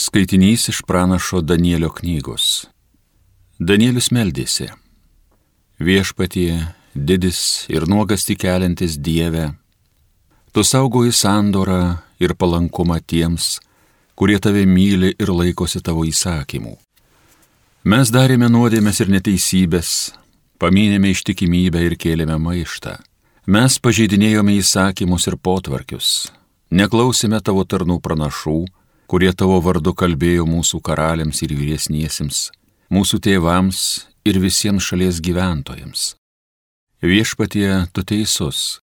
Skaitinys iš pranašo Danielio knygos. Danielius meldėsi. Viešpatie, didis ir nuogasti keliantis Dieve, tu saugoji sandorą ir palankumą tiems, kurie tave myli ir laikosi tavo įsakymų. Mes darėme nuodėmės ir neteisybės, paminėme ištikimybę ir kėlėme maištą. Mes pažeidinėjome įsakymus ir potvarkius, neklausėme tavo tarnų pranašų, kurie tavo vardu kalbėjo mūsų karaliams ir vyresniesiems, mūsų tėvams ir visiems šalies gyventojams. Viešpatie, tu teisus,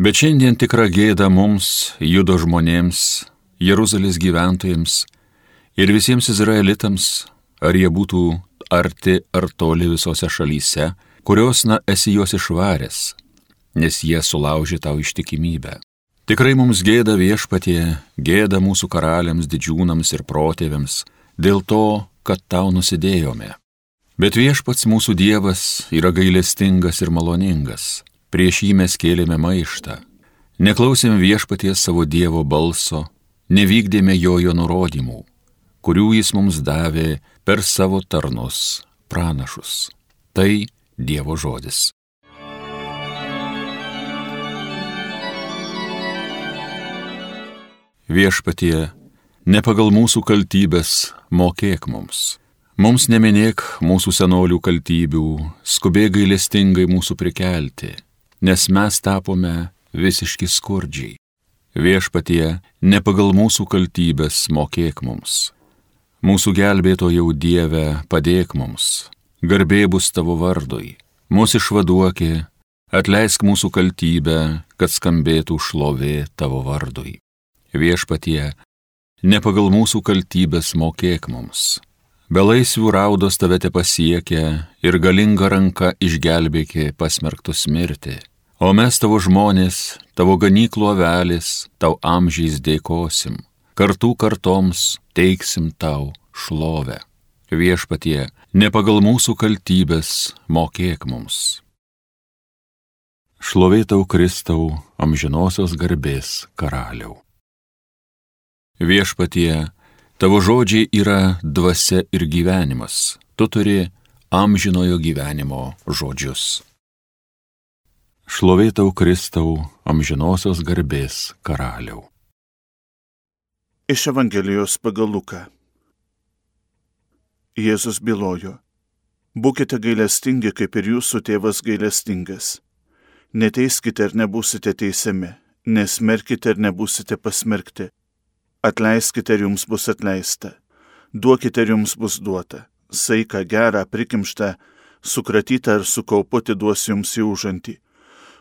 bet šiandien tikra gėda mums, judo žmonėms, Jeruzalės gyventojams ir visiems izraelitams, ar jie būtų arti ar toli visose šalyse, kurios, na, esi juos išvaręs, nes jie sulaužė tau ištikimybę. Tikrai mums gėda viešpatie, gėda mūsų karaliams, didžiūnams ir protėviams, dėl to, kad tau nusidėjome. Bet viešpats mūsų Dievas yra gailestingas ir maloningas, prieš jį mes kėlėme maištą, neklausėm viešpaties savo Dievo balso, nevykdėme jojo nurodymų, kurių jis mums davė per savo tarnus, pranašus. Tai Dievo žodis. Viešpatie, ne pagal mūsų kaltybės mokėk mums. Mums neminėk mūsų senolių kaltybių, skubėk gailestingai mūsų prikelti, nes mes tapome visiški skurdžiai. Viešpatie, ne pagal mūsų kaltybės mokėk mums. Mūsų gelbėtojau Dieve, padėk mums, garbė bus tavo vardui, mūsų išvaduokė, atleisk mūsų kaltybę, kad skambėtų šlovė tavo vardui. Viešpatie, ne pagal mūsų kaltybės mokėk mums. Belaisvių raudos tave te pasiekia ir galinga ranka išgelbėki pasmerktus mirti. O mes tavo žmonės, tavo ganyklo avelis, tau amžiais dėkosim, kartų kartoms teiksim tau šlovę. Viešpatie, ne pagal mūsų kaltybės mokėk mums. Šlovėtau Kristau, amžinosios garbės karaliau. Viešpatie, tavo žodžiai yra dvasia ir gyvenimas, tu turi amžinojo gyvenimo žodžius. Šlovėtau Kristau, amžinosios garbės karaliau. Iš Evangelijos pagal Luką. Jėzus bylojo. Būkite gailestingi, kaip ir jūsų tėvas gailestingas. Neteiskite ir nebūsite teisiami, nesmerkite ir nebūsite pasmerkti Atleiskite ir jums bus atleista, duokite ir jums bus duota, saiką gerą, prikimštą, sukratytą ir sukaupoti duos jums į užantį.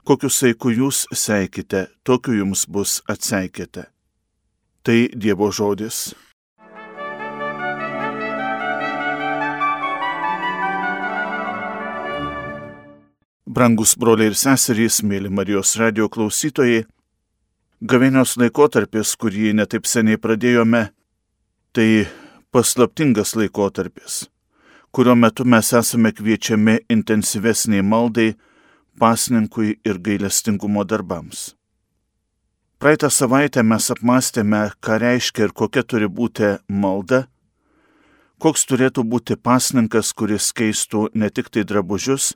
Kokiu saiku jūs seikite, tokiu jums bus atseikėte. Tai Dievo žodis. Brangus broliai ir seserys, mėly Marijos radio klausytojai, Gavėnios laikotarpis, kurį netaip seniai pradėjome, tai paslaptingas laikotarpis, kurio metu mes esame kviečiami intensyvesniai maldai, pasninkui ir gailestingumo darbams. Praeitą savaitę mes apmastėme, ką reiškia ir kokia turi būti malda, koks turėtų būti pasninkas, kuris keistų ne tik tai drabužius,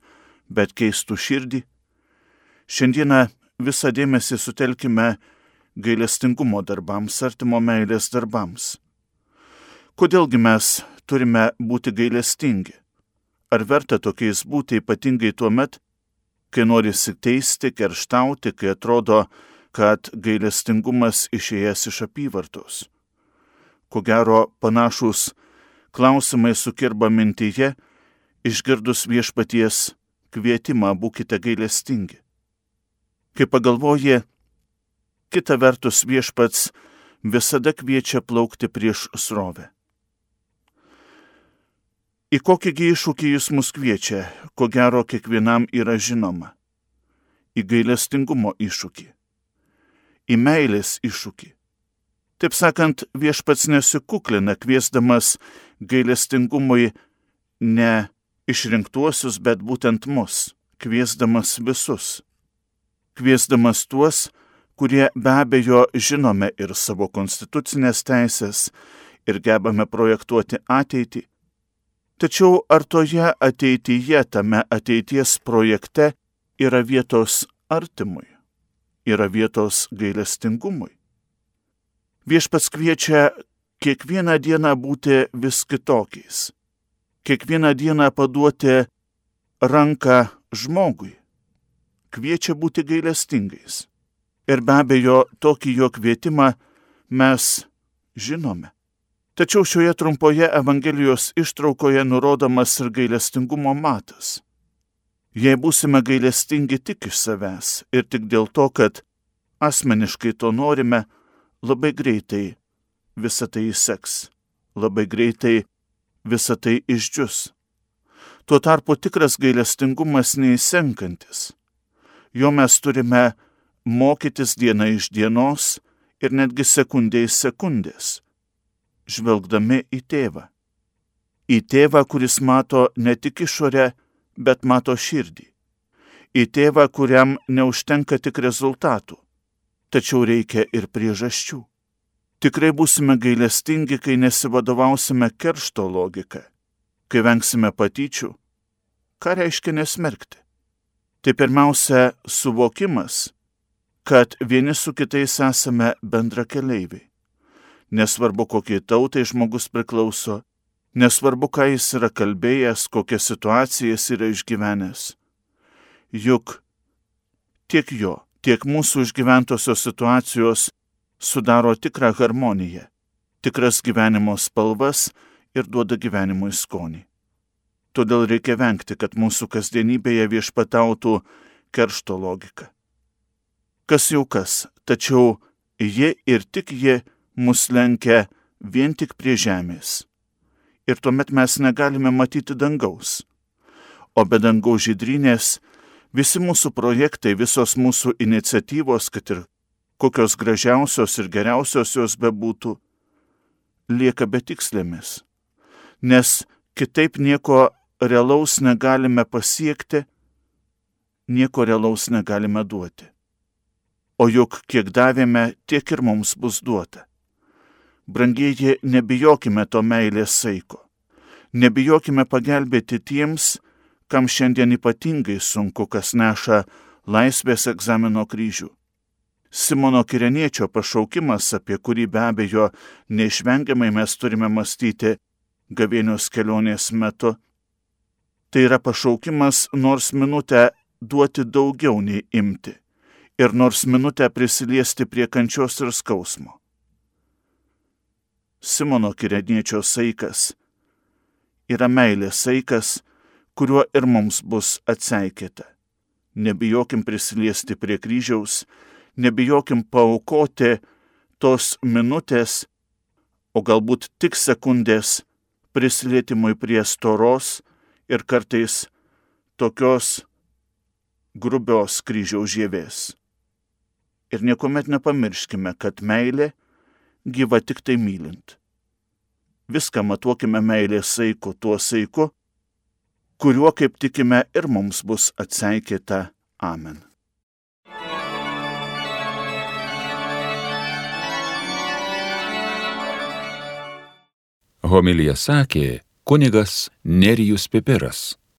bet keistų širdį. Šiandieną visą dėmesį sutelkime gailestingumo darbams, artimo meilės darbams. Kodėlgi mes turime būti gailestingi? Ar verta tokiais būti ypatingai tuo met, kai norisi teisti, kerštauti, kai atrodo, kad gailestingumas išėjęs iš apyvartos? Ko gero panašus klausimai sukirba mintyje, išgirdus viešpaties kvietimą būkite gailestingi. Kai pagalvoji, Kita vertus viešpats visada kviečia plaukti prieš srovę. Į kokįgi iššūkį jis mus kviečia, ko gero kiekvienam yra žinoma. Į gailestingumo iššūkį. Į meilės iššūkį. Taip sakant, viešpats nesikuklina kviesdamas gailestingumui ne išrinktuosius, bet būtent mus, kviesdamas visus. Kviesdamas tuos, kurie be abejo žinome ir savo konstitucinės teisės, ir gebame projektuoti ateitį. Tačiau ar toje ateityje, tame ateities projekte yra vietos artimui, yra vietos gailestingumui? Viešpats kviečia kiekvieną dieną būti vis kitokiais, kiekvieną dieną paduoti ranką žmogui, kviečia būti gailestingais. Ir be abejo, tokį jo kvietimą mes žinome. Tačiau šioje trumpoje Evangelijos ištraukoje nurodomas ir gailestingumo matas. Jei būsime gailestingi tik iš savęs ir tik dėl to, kad asmeniškai to norime, labai greitai visa tai įseks, labai greitai visa tai išdžius. Tuo tarpu tikras gailestingumas neįsenkantis. Jo mes turime mokytis diena iš dienos ir netgi sekundė iš sekundės, žvelgdami į tėvą. Į tėvą, kuris mato ne tik išorę, bet mato širdį. Į tėvą, kuriam neužtenka tik rezultatų, tačiau reikia ir priežasčių. Tikrai būsime gailestingi, kai nesivadovausime keršto logika, kai vengsime patyčių. Ką reiškia nesmerkti? Tai pirmiausia suvokimas, kad vieni su kitais esame bendra keleiviai. Nesvarbu, kokiai tautai žmogus priklauso, nesvarbu, ką jis yra kalbėjęs, kokią situaciją jis yra išgyvenęs. Juk tiek jo, tiek mūsų išgyventosios situacijos sudaro tikrą harmoniją, tikras gyvenimo spalvas ir duoda gyvenimui skonį. Todėl reikia vengti, kad mūsų kasdienybėje viešpatautų keršto logika kas jau kas, tačiau ji ir tik ji mus lenkia vien tik prie žemės. Ir tuomet mes negalime matyti dangaus. O be dangaus žydrynės visi mūsų projektai, visos mūsų iniciatyvos, kad ir kokios gražiausios ir geriausios jos bebūtų, lieka betikslėmis. Nes kitaip nieko realaus negalime pasiekti, nieko realaus negalime duoti o juk kiek davėme, tiek ir mums bus duota. Brangieji, nebijokime to meilės saiko. Nebijokime pagelbėti tiems, kam šiandien ypatingai sunku, kas neša laisvės egzamino kryžių. Simono Kireniečio pašaukimas, apie kurį be abejo neišvengiamai mes turime mąstyti gavėnios kelionės metu, tai yra pašaukimas nors minutę duoti daugiau nei imti ir nors minutę prisiliesti prie kančios ir skausmo. Simono kireniečio saikas yra meilės saikas, kuriuo ir mums bus atseikėta. Nebijokim prisiliesti prie kryžiaus, nebijokim paukoti tos minutės, o galbūt tik sekundės prisilietimui prie storos ir kartais tokios grubios kryžiaus žievės. Ir niekuomet nepamirškime, kad meilė gyva tik tai mylint. Viską matuokime meilės saiku tuo saiku, kuriuo, kaip tikime, ir mums bus atseikėta. Amen. Homilija sakė kunigas Nerijus Pipiras.